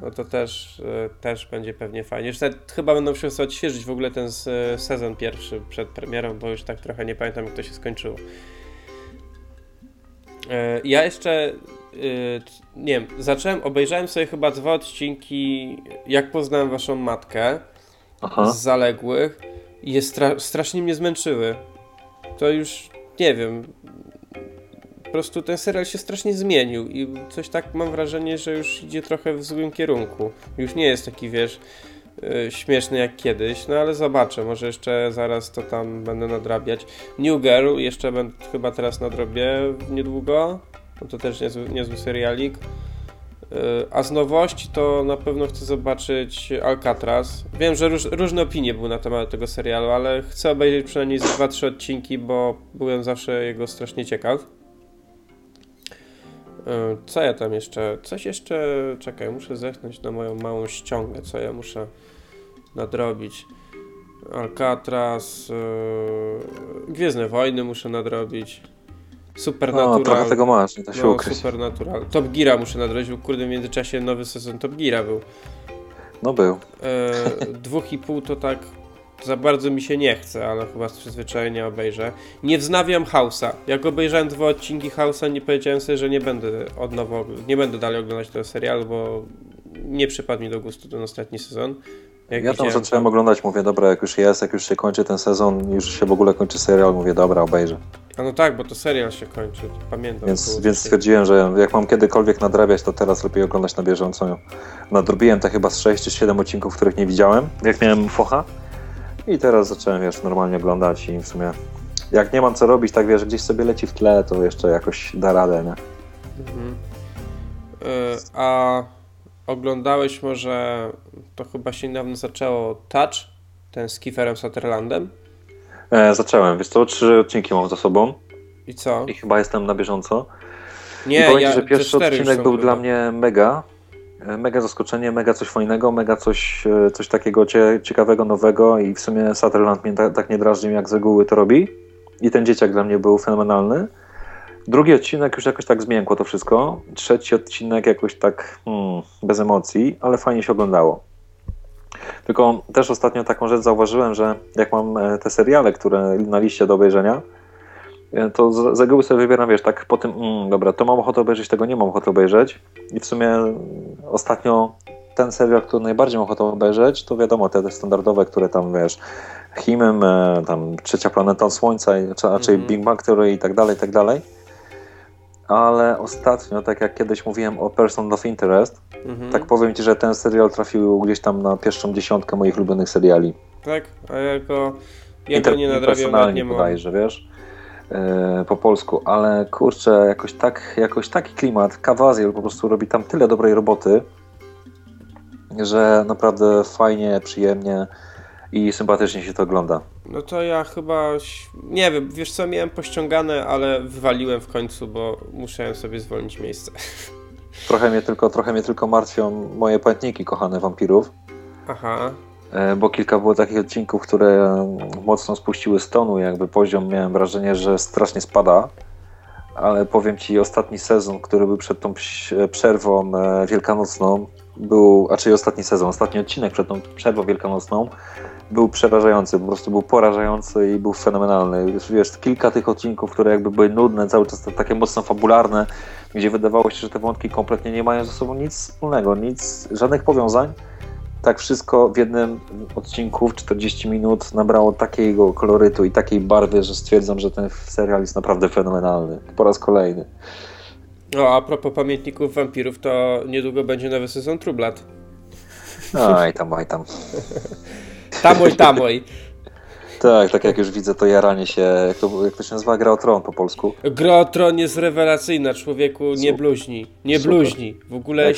No to też, e, też będzie pewnie fajnie. Już chyba będą musiał sobie odświeżyć w ogóle ten e, sezon pierwszy przed premierą, bo już tak trochę nie pamiętam jak to się skończyło. E, ja jeszcze nie wiem, zacząłem, obejrzałem sobie chyba dwa odcinki Jak poznałem waszą matkę Aha. z zaległych i je stra strasznie mnie zmęczyły. To już nie wiem, po prostu ten serial się strasznie zmienił i coś tak mam wrażenie, że już idzie trochę w złym kierunku. Już nie jest taki, wiesz, śmieszny jak kiedyś, no ale zobaczę, może jeszcze zaraz to tam będę nadrabiać. New Girl jeszcze będę chyba teraz nadrobię niedługo, no to też niezły, niezły serialik. Yy, a z nowości to na pewno chcę zobaczyć Alcatraz. Wiem, że róż, różne opinie były na temat tego serialu, ale chcę obejrzeć przynajmniej 2-3 odcinki, bo byłem zawsze jego strasznie ciekaw. E, co ja tam jeszcze? Coś jeszcze. Czekaj, muszę zechnąć na moją małą ściągę, co ja muszę nadrobić. Alcatraz, yy, Gwiezdne Wojny muszę nadrobić. Supernatural. No, trochę tego masz, nie da się no, ukryć. Supernatural. Top Gira muszę nadrobić, bo kurde w międzyczasie nowy sezon Top Gira był. No był. Yy, dwóch i pół to tak za bardzo mi się nie chce, ale chyba z przyzwyczajenia obejrzę. Nie wznawiam House'a. Jak obejrzałem dwa odcinki House'a, nie powiedziałem sobie, że nie będę od nowa, nie będę dalej oglądać tego serialu, bo nie przypadł mi do gustu ten ostatni sezon. Jak ja tam zacząłem to... oglądać, mówię, dobra, jak już jest, jak już się kończy ten sezon, już się w ogóle kończy serial, mówię, dobra, obejrzę. A no tak, bo to serial się kończy, pamiętam. Więc, więc stwierdziłem, że jak mam kiedykolwiek nadrabiać, to teraz lepiej oglądać na bieżąco. Nadrobiłem to chyba z 6 czy 7 odcinków, których nie widziałem, jak miałem focha. I teraz zacząłem, wiesz, normalnie oglądać i w sumie jak nie mam co robić, tak wiesz, gdzieś sobie leci w tle, to jeszcze jakoś da radę, nie? Mhm. Yy, a oglądałeś może, to chyba się niedawno zaczęło, Touch, ten z Kieferem Sutherlandem? E, zacząłem, wiesz co, trzy odcinki mam za sobą. I co? I chyba jestem na bieżąco. Nie, I powiem ja, ci, że pierwszy odcinek był chyba. dla mnie mega, mega zaskoczenie, mega coś fajnego, mega coś, e, coś takiego ciekawego, nowego i w sumie Sutherland mnie tak, tak nie drażnił, jak z reguły to robi. I ten dzieciak dla mnie był fenomenalny. Drugi odcinek już jakoś tak zmiękło to wszystko. Trzeci odcinek jakoś tak hmm, bez emocji, ale fajnie się oglądało. Tylko też ostatnio taką rzecz zauważyłem, że jak mam e, te seriale, które na liście do obejrzenia, to z reguły sobie wybieram, wiesz, tak po tym, mm, dobra, to mam ochotę obejrzeć, tego nie mam ochoty obejrzeć. I w sumie ostatnio ten serial, który najbardziej mam ochotę obejrzeć, to wiadomo, te, te standardowe, które tam, wiesz, Himem, e, tam Trzecia Planeta Słońca, czy raczej mm -hmm. Big Bang Theory i tak dalej, i tak dalej. Ale ostatnio, tak jak kiedyś mówiłem o Person of Interest, mm -hmm. tak powiem Ci, że ten serial trafił gdzieś tam na pierwszą dziesiątkę moich ulubionych seriali. Tak, a jako ja go nie nadrabiam, nie bodajże, wiesz? E, po polsku, ale kurczę, jakoś tak, jakoś taki klimat. Kawaziel po prostu robi tam tyle dobrej roboty, że naprawdę fajnie, przyjemnie i sympatycznie się to ogląda. No to ja chyba, nie wiem, wiesz co, miałem pościągane, ale wywaliłem w końcu, bo musiałem sobie zwolnić miejsce. Trochę mnie tylko, trochę mnie tylko martwią moje pamiętniki kochane wampirów. Aha. E, bo kilka było takich odcinków, które mocno spuściły stonu, jakby poziom miałem wrażenie, że strasznie spada. Ale powiem Ci, ostatni sezon, który był przed tą przerwą e, wielkanocną, był, a czyli ostatni sezon, ostatni odcinek przed tą przerwą wielkanocną, był przerażający, po prostu był porażający i był fenomenalny. Wiesz, kilka tych odcinków, które jakby były nudne, cały czas takie mocno fabularne, gdzie wydawało się, że te wątki kompletnie nie mają ze sobą nic wspólnego, nic, żadnych powiązań tak wszystko w jednym odcinku w 40 minut nabrało takiego kolorytu i takiej barwy, że stwierdzam, że ten serial jest naprawdę fenomenalny. Po raz kolejny. No, a propos pamiętników wampirów, to niedługo będzie nowy sezon Trublat. Aj tam, aj tam. tamoj, tamoj. Tak, tak jak już widzę to jaranie się, jak to, jak to się nazywa, Gra o Tron po polsku. Gra o Tron jest rewelacyjna, człowieku, nie bluźni, nie bluźni. W ogóle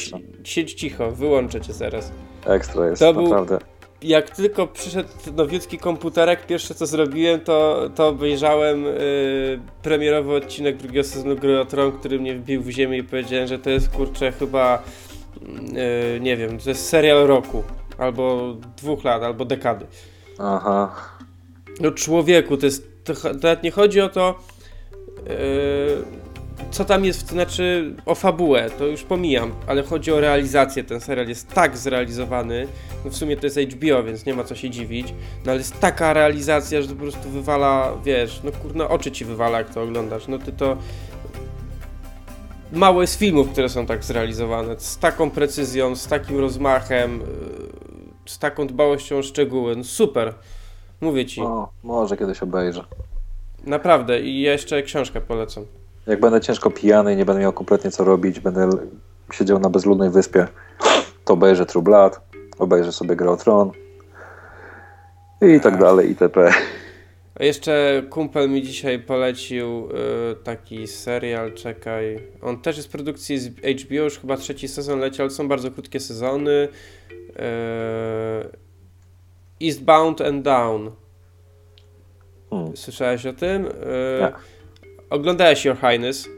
siedź cicho, wyłączę cię zaraz. Ekstra jest, to naprawdę. Był, jak tylko przyszedł nowiutki komputerek, pierwsze co zrobiłem, to, to obejrzałem yy, premierowy odcinek drugiego sezonu Gry o Tron, który mnie wbił w ziemię i powiedziałem, że to jest kurczę chyba yy, nie wiem, to jest serial roku. albo dwóch lat, albo dekady. Aha. No człowieku, to jest, to, to nie chodzi o to, yy, co tam jest, to znaczy o fabułę, to już pomijam, ale chodzi o realizację. Ten serial jest tak zrealizowany, no w sumie to jest HBO, więc nie ma co się dziwić, no ale jest taka realizacja, że to po prostu wywala, wiesz, no kurna, oczy ci wywala, jak to oglądasz. No ty to mało jest filmów, które są tak zrealizowane, z taką precyzją, z takim rozmachem, z taką dbałością o szczegóły. No super. Mówię ci. No, może kiedyś obejrzę. Naprawdę. I jeszcze książkę polecam. Jak będę ciężko pijany i nie będę miał kompletnie co robić, będę siedział na bezludnej wyspie, to obejrzę True Blood, obejrzę sobie Grę o Tron i tak dalej, itp. A jeszcze kumpel mi dzisiaj polecił y, taki serial, czekaj. On też jest z produkcji z HBO, już chyba trzeci sezon leci, ale są bardzo krótkie sezony. Y, Eastbound and Down. Hmm. Słyszałeś o tym? Y, Nie. Oglądałeś Your Highness?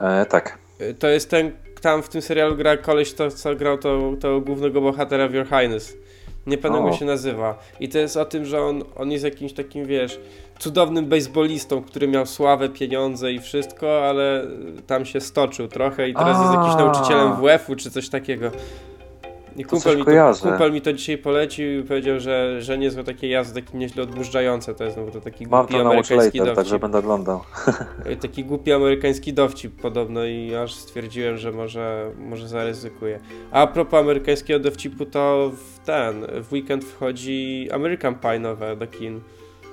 E, tak. Y, To jest ten, tam w tym serialu gra koleś, to, co grał to, to głównego bohatera w Your Highness. Nie pamiętam jak się nazywa. I to jest o tym, że on, on jest jakimś takim, wiesz, cudownym baseballistą, który miał sławę, pieniądze i wszystko, ale tam się stoczył trochę i teraz jest jakimś A. nauczycielem WF-u czy coś takiego. I kumpel mi, to, kumpel mi to dzisiaj polecił i powiedział, że, że niezłe takie jazdy, takie nieźle odmurzające to jest, no bo to taki Mam głupi to amerykański Watchlater, dowcip. także będę oglądał. E, Taki głupi amerykański dowcip podobno i aż stwierdziłem, że może, może zaryzykuję. A propos amerykańskiego dowcipu, to w ten, w weekend wchodzi American Pie nowe do kin.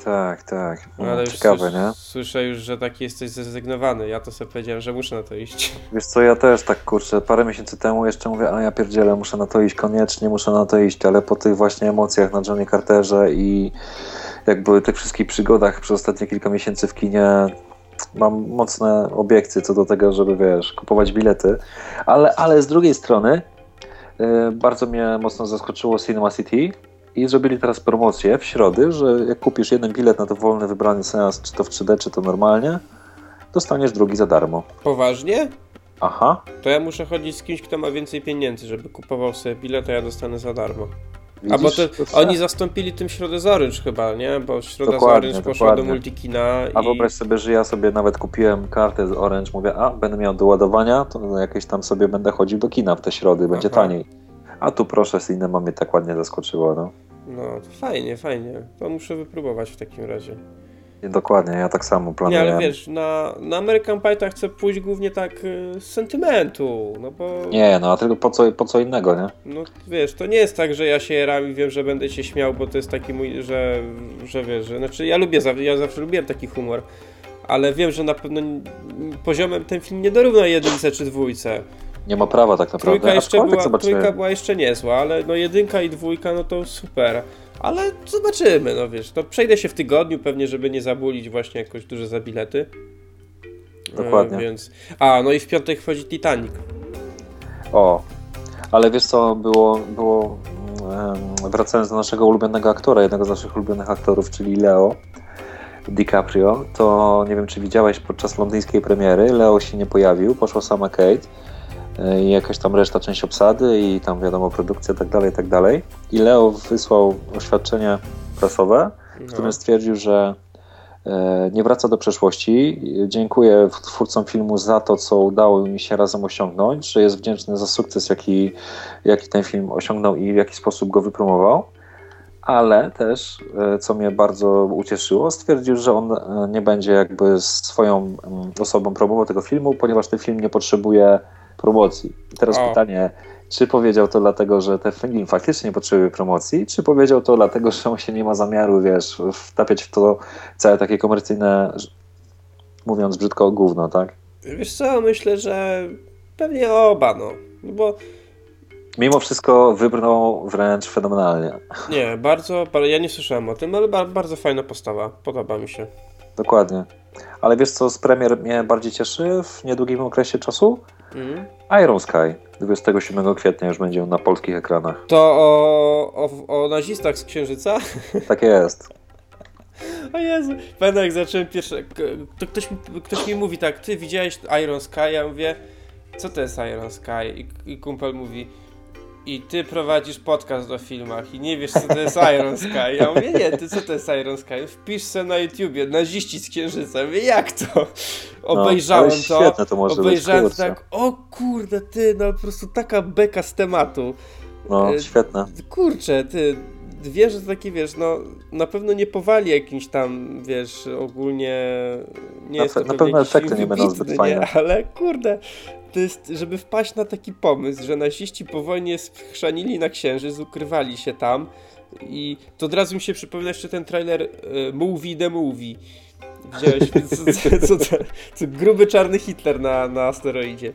Tak, tak. No, Mm, ale już Ciekawe, nie? Słyszę już, że taki jesteś zrezygnowany. Ja to sobie powiedziałem, że muszę na to iść. Wiesz co, ja też tak kurczę, parę miesięcy temu jeszcze mówię, a ja pierdzielę, muszę na to iść, koniecznie muszę na to iść, ale po tych właśnie emocjach na Johnny Carterze i jakby tych wszystkich przygodach przez ostatnie kilka miesięcy w kinie mam mocne obiekcje co do tego, żeby wiesz, kupować bilety, ale, ale z drugiej strony y, bardzo mnie mocno zaskoczyło Cinema City i zrobili teraz promocję w środy, że jak kupisz jeden bilet na to wolny wybrany seans, czy to w 3D, czy to normalnie, dostaniesz drugi za darmo. Poważnie? Aha, To ja muszę chodzić z kimś, kto ma więcej pieniędzy, żeby kupował sobie bilet, a ja dostanę za darmo. widzisz? A bo co? oni zastąpili tym Środę z Orange chyba, nie? Bo Środa Dokładnie, z Orange poszła do dokładnie. Multikina A i... wyobraź sobie, że ja sobie nawet kupiłem kartę z Orange, mówię, a będę miał do ładowania, to jakieś tam sobie będę chodził do kina w te środy, będzie Aha. taniej. A tu proszę, Cinema mnie tak ładnie zaskoczyło, no. No, to fajnie, fajnie. To muszę wypróbować w takim razie. Dokładnie, ja tak samo Nie, planuję. ale wiesz, na, na American Pie to chcę pójść głównie tak y, z sentymentu, no bo... Nie, no a tylko po co, po co innego, nie? No wiesz, to nie jest tak, że ja się jaram i wiem, że będę się śmiał, bo to jest taki mój, że, że wiesz, że, znaczy ja lubię, ja zawsze lubiłem taki humor, ale wiem, że na pewno poziomem ten film nie dorówna jedynce czy dwójce. Nie ma prawa tak naprawdę. Trójka jeszcze była, trójka była jeszcze niezła, ale no jedynka i dwójka, no to super. Ale zobaczymy, no wiesz, to przejdę się w tygodniu pewnie, żeby nie zabulić właśnie jakoś dużo za bilety. Dokładnie. E, więc... A, no i w piątek wchodzi Titanic. O, ale wiesz co, było, było wracając do naszego ulubionego aktora, jednego z naszych ulubionych aktorów, czyli Leo DiCaprio, to nie wiem, czy widziałeś podczas londyńskiej premiery, Leo się nie pojawił, poszła sama Kate i jakaś tam reszta, część obsady i tam wiadomo, produkcja, tak dalej, tak dalej. I Leo wysłał oświadczenie prasowe, w No. którym stwierdził, że e, nie wraca do przeszłości. Dziękuję twórcom filmu za to, co udało mi się razem osiągnąć, że jest wdzięczny za sukces, jaki, jaki ten film osiągnął i w jaki sposób go wypromował. Ale też, e, co mnie bardzo ucieszyło, stwierdził, że on e, nie będzie jakby swoją mm, osobą promował tego filmu, ponieważ ten film nie potrzebuje promocji. I teraz O. pytanie, czy powiedział to dlatego, że ten film faktycznie potrzebuje promocji, czy powiedział to dlatego, że on się nie ma zamiaru, wiesz, wtapiać w to całe takie komercyjne, mówiąc brzydko, gówno, tak? Wiesz co, myślę, że pewnie oba, no. No Bo Mimo wszystko wybrnął wręcz fenomenalnie. nie, bardzo, bar- ja nie słyszałem o tym, ale bar- bardzo fajna postawa, podoba mi się. Dokładnie. Ale wiesz, co z premier mnie bardziej cieszy w niedługim okresie czasu? Mhm. Iron Sky. 27 kwietnia już będzie na polskich ekranach. To o, o, o nazistach z Księżyca? Tak jest. O Jezu, pamiętam jak zacząłem pierwsze, to ktoś, mi- ktoś mi mówi tak, ty widziałeś Iron Sky? Ja mówię, co to jest Iron Sky? I, i kumpel mówi, i ty prowadzisz podcast o filmach i nie wiesz, co to jest Iron Sky. Ja mówię, nie, ty co to jest Iron Sky? Wpisz se na YouTubie, naziści z księżyca. Mówię, jak to? Obejrzałem no, to, to może obejrzałem być, tak, o kurde, ty, no po prostu taka beka z tematu. No, e, świetne. Kurczę, ty, wiesz, że taki, wiesz, no na pewno nie powali jakimś tam, wiesz, ogólnie nie na, jest to Na pewno efekty nie będą zbyt fajne. Nie? Ale kurde, jest, żeby wpaść na taki pomysł, że naziści po wojnie schrzanili na księżyc, ukrywali się tam i to od razu mi się przypomina jeszcze ten trailer y, Movie the Movie. Widziałeś, co, co, co, co, gruby czarny Hitler na, na asteroidzie.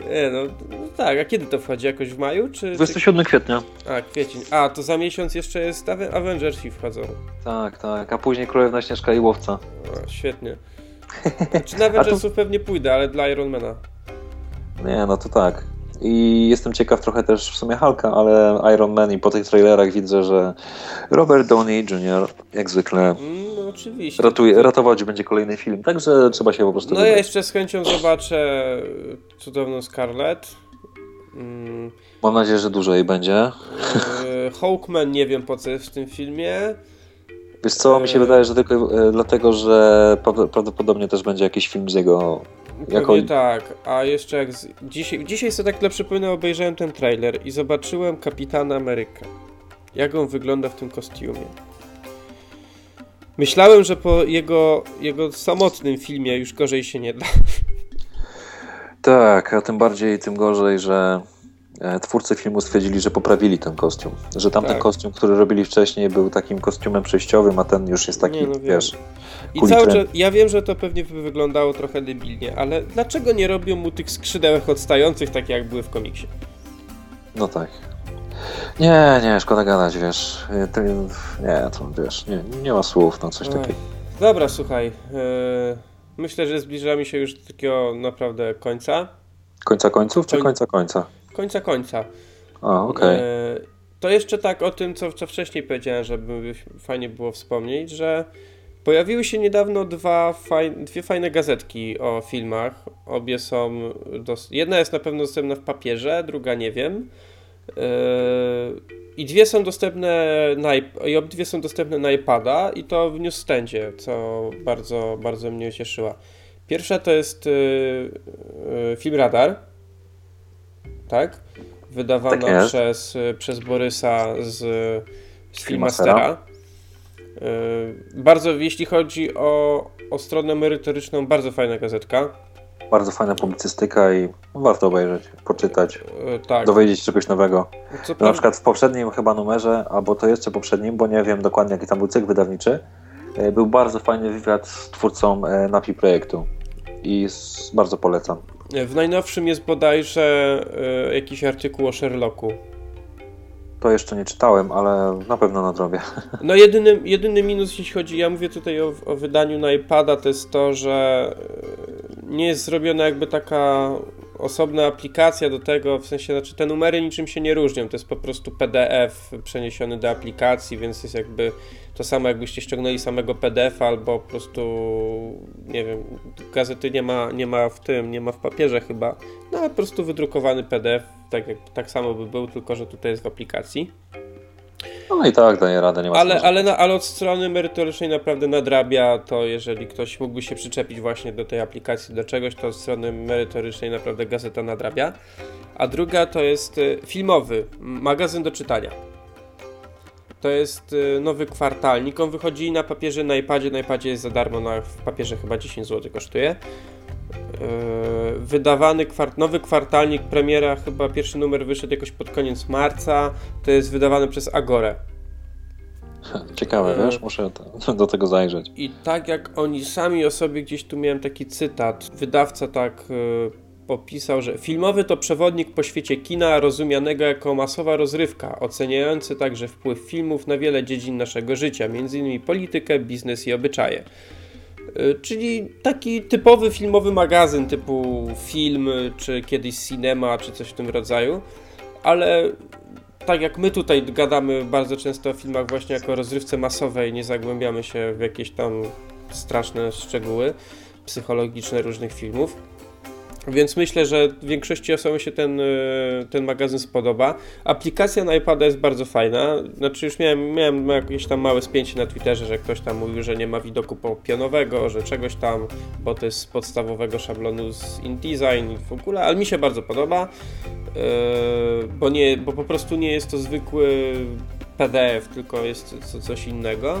Nie, no, no, tak, a kiedy to wchodzi? Jakoś w maju? Czy, 27 kwietnia. A, kwiecień. A, to za miesiąc jeszcze jest Avengersi wchodzą. Tak, tak, a później Królewna Śnieżka i Łowca. A, świetnie. Czy na Avengersów to... pewnie pójdę, ale dla Ironmana. Nie, no to tak. I jestem ciekaw trochę też w sumie Hulka, ale Iron Man i po tych trailerach widzę, że Robert Downey Jr. jak zwykle no, oczywiście. Ratuje, ratować będzie kolejny film, także trzeba się po prostu No wybrać. ja jeszcze z chęcią zobaczę cudowną Scarlett. Mm. Mam nadzieję, że dużo jej będzie. E, Hawkman nie wiem po co jest w tym filmie. Wiesz co, mi się e, wydaje, że tylko e, dlatego, że prawdopodobnie też będzie jakiś film z jego jako... tak, a jeszcze jak z... dzisiaj, dzisiaj sobie tak dla przypomnę obejrzałem ten trailer i zobaczyłem Kapitana Amerykę. Jak on wygląda w tym kostiumie. Myślałem, że po jego, jego samotnym filmie już gorzej się nie da. Tak, a tym bardziej, tym gorzej, że twórcy filmu stwierdzili, że poprawili ten kostium. Że tamten tak. kostium, który robili wcześniej, był takim kostiumem przejściowym, a ten już jest taki, nie, no wiesz. I cały czas, ja wiem, że to pewnie by wyglądało trochę debilnie, ale dlaczego nie robią mu tych skrzydełek odstających, tak jak były w komiksie? No tak. Nie, nie, szkoda gadać, wiesz. E, nie, to wiesz, nie, nie ma słów na coś takiego. Dobra, słuchaj. Yy, myślę, że zbliżamy się już do takiego naprawdę końca. Końca końców, czy końca końca? Końca końca. A, okej. Okay. E, to jeszcze tak o tym, co, co wcześniej powiedziałem, żeby fajnie było wspomnieć, że pojawiły się niedawno dwa faj, dwie fajne gazetki o filmach. Obie są. Dos- jedna jest na pewno dostępna w papierze, druga nie wiem. Yy, I dwie są dostępne na, i obydwie są dostępne na iPada i to w newsstandzie, co bardzo, bardzo mnie cieszyła. Pierwsza to jest yy, film Radar tak? Wydawana tak przez, przez Borysa z, z Filmastera. Y, bardzo, jeśli chodzi o, o stronę merytoryczną, bardzo fajna gazetka. Bardzo fajna publicystyka i warto obejrzeć, poczytać, y, tak. dowiedzieć się czegoś nowego. Na przykład w poprzednim chyba numerze, albo to jeszcze poprzednim, bo nie wiem dokładnie jaki tam był cykl wydawniczy, y, był bardzo fajny wywiad z twórcą NAPI projektu i bardzo polecam. W najnowszym jest bodajże y, jakiś artykuł o Sherlocku. To jeszcze nie czytałem, ale na pewno nadrobię. No jedyny, jedyny minus, jeśli chodzi, ja mówię tutaj o, o wydaniu na iPada, to jest to, że e, nie jest zrobiona jakby taka osobna aplikacja do tego, w sensie, znaczy te numery niczym się nie różnią, to jest po prostu PDF przeniesiony do aplikacji, więc jest jakby to samo jakbyście ściągnęli samego PDF albo po prostu, nie wiem, gazety nie ma, nie ma w tym, nie ma w papierze chyba, no ale po prostu wydrukowany PDF, tak, jak, tak samo by był, tylko że tutaj jest w aplikacji. No i tak, daje radę, nie ma ale, ale, na, ale od strony merytorycznej naprawdę nadrabia to, jeżeli ktoś mógłby się przyczepić właśnie do tej aplikacji, do czegoś, to od strony merytorycznej naprawdę gazeta nadrabia. A druga to jest y, filmowy, magazyn do czytania. To jest y, nowy kwartalnik. On wychodzi na papierze, na iPadzie. Na iPadzie jest za darmo, na, w papierze chyba 10 zł kosztuje. Yy, wydawany kwart nowy kwartalnik, premiera, chyba pierwszy numer wyszedł jakoś pod koniec marca. To jest wydawany przez Agorę. Ciekawe, yy, wiesz, muszę do tego zajrzeć. I tak jak oni sami o sobie gdzieś tu miałem taki cytat, wydawca tak yy, popisał, że filmowy to przewodnik po świecie kina rozumianego jako masowa rozrywka, oceniający także wpływ filmów na wiele dziedzin naszego życia, m.in. politykę, biznes i obyczaje. Y, czyli taki typowy filmowy magazyn typu film, czy kiedyś cinema, czy coś w tym rodzaju, ale tak jak my tutaj gadamy bardzo często o filmach właśnie jako rozrywce masowej, nie zagłębiamy się w jakieś tam straszne szczegóły psychologiczne różnych filmów. Więc myślę, że większości osobom się ten, e, ten magazyn spodoba. Aplikacja na iPada jest bardzo fajna. Znaczy już miałem, miałem jakieś tam małe spięcie na Twitterze, że ktoś tam mówił, że nie ma widoku pionowego, że czegoś tam, bo to jest z podstawowego szablonu z InDesign w ogóle, ale mi się bardzo podoba, e, bo, nie, bo po prostu nie jest to zwykły PDF, tylko jest coś innego.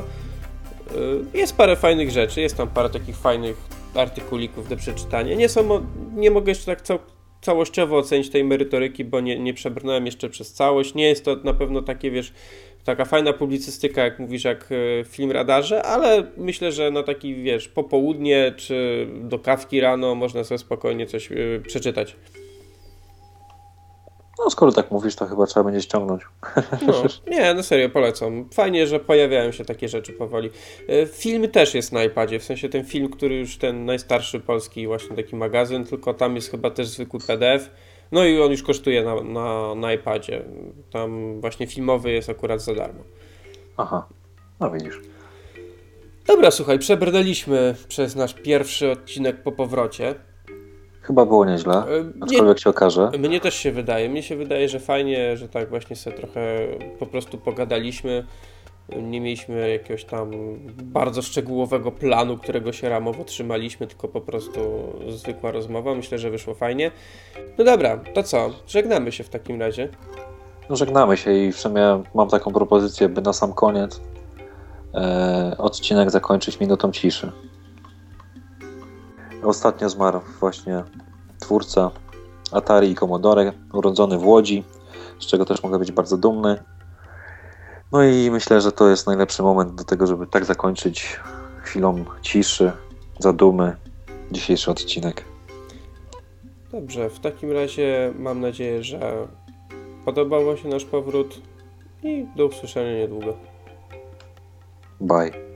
E, jest parę fajnych rzeczy, jest tam parę takich fajnych artykulików do przeczytania. Nie, są, nie mogę jeszcze tak cał, całościowo ocenić tej merytoryki, bo nie, nie przebrnąłem jeszcze przez całość. Nie jest to na pewno takie, wiesz, taka fajna publicystyka, jak mówisz, jak e, film Radarze, ale myślę, że na taki, wiesz, popołudnie czy do kawki rano można sobie spokojnie coś yy, przeczytać. No skoro tak mówisz, to chyba trzeba będzie ściągnąć. No, nie, no serio, polecam. Fajnie, że pojawiają się takie rzeczy powoli. E, film też jest na iPadzie, w sensie ten film, który już ten najstarszy polski właśnie taki magazyn, tylko tam jest chyba też zwykły PDF. No i on już kosztuje na, na, na iPadzie. Tam właśnie filmowy jest akurat za darmo. Aha, no widzisz. Dobra, słuchaj, przebrnęliśmy przez nasz pierwszy odcinek po powrocie. Chyba było nieźle, e, aczkolwiek nie, się okaże. Mnie też się wydaje. Mnie się wydaje, że fajnie, że tak właśnie sobie trochę po prostu pogadaliśmy. Nie mieliśmy jakiegoś tam bardzo szczegółowego planu, którego się ramowo trzymaliśmy, tylko po prostu zwykła rozmowa. Myślę, że wyszło fajnie. No dobra, to co? Żegnamy się w takim razie. No żegnamy się i w sumie mam taką propozycję, by na sam koniec e, odcinek zakończyć minutą ciszy. Ostatnio zmarł właśnie twórca Atari i Commodore, urodzony w Łodzi, z czego też mogę być bardzo dumny. No i myślę, że to jest najlepszy moment do tego, żeby tak zakończyć chwilą ciszy, zadumy dzisiejszy odcinek. Dobrze, w takim razie mam nadzieję, że podobał się nasz powrót i do usłyszenia niedługo. Bye.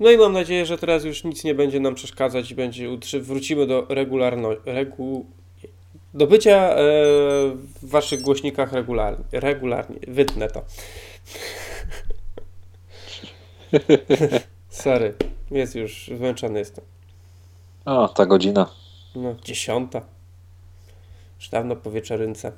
No i mam nadzieję, że teraz już nic nie będzie nam przeszkadzać i będzie wrócimy do regularności, regu, do bycia e, w waszych głośnikach regularnie. regularnie. Wytnę to. Sorry, jest już zmęczony jestem. O, ta godzina. No, dziesiąta. Już dawno po wieczorynce.